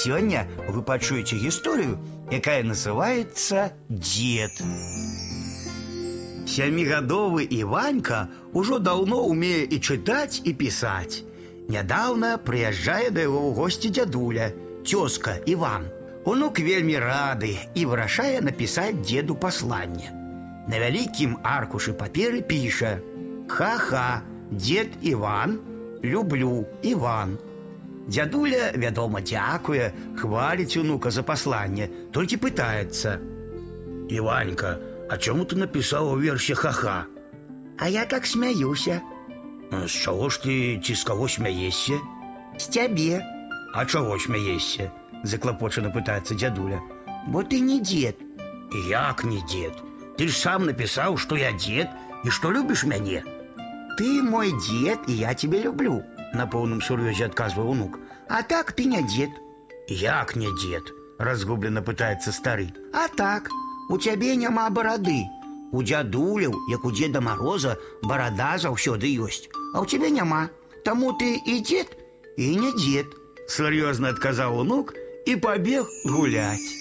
Сегодня вы пачуеце историю, якая называется «Дед». Сямігадовы Іванька ўжо даўно умее і чытаць і пісаць. Нядаўна прыязджае да яго ў госці дзядуля, цёзка Іван. Унук вельмі рады і вырашае напісаць деду пасланне. На вялікім аркушы паперы піша: Ха-ха, дед Іван, люблю Іван. Дзядуля, вядома, дзякуе, хваліць унука за пасланне, толькі пытаецца: Іванька, а чому ты написал у версе ха-ха? А я так смяюся. З чого ж ти ці з кого смяешся? З цябе. А чого смяешся? Заклопочено пытается дядуля. Бо ты не дед. Як не дед? Ты ж сам написал, что я дед и что любишь мяне. Ты мой дед, и я тебя люблю. На полном сур'ёзе отказывал внук. А так ты не дед. Як не дед? Разгубленно пытается старый. А так, у цябе няма барады. У дзядуляў, як у деда Мороза, барада заўсёды ёсць. А ў цябе няма. Таму ты і дзед, і не дзед. Сур'ёзна адказаў унук і пабег гуляць.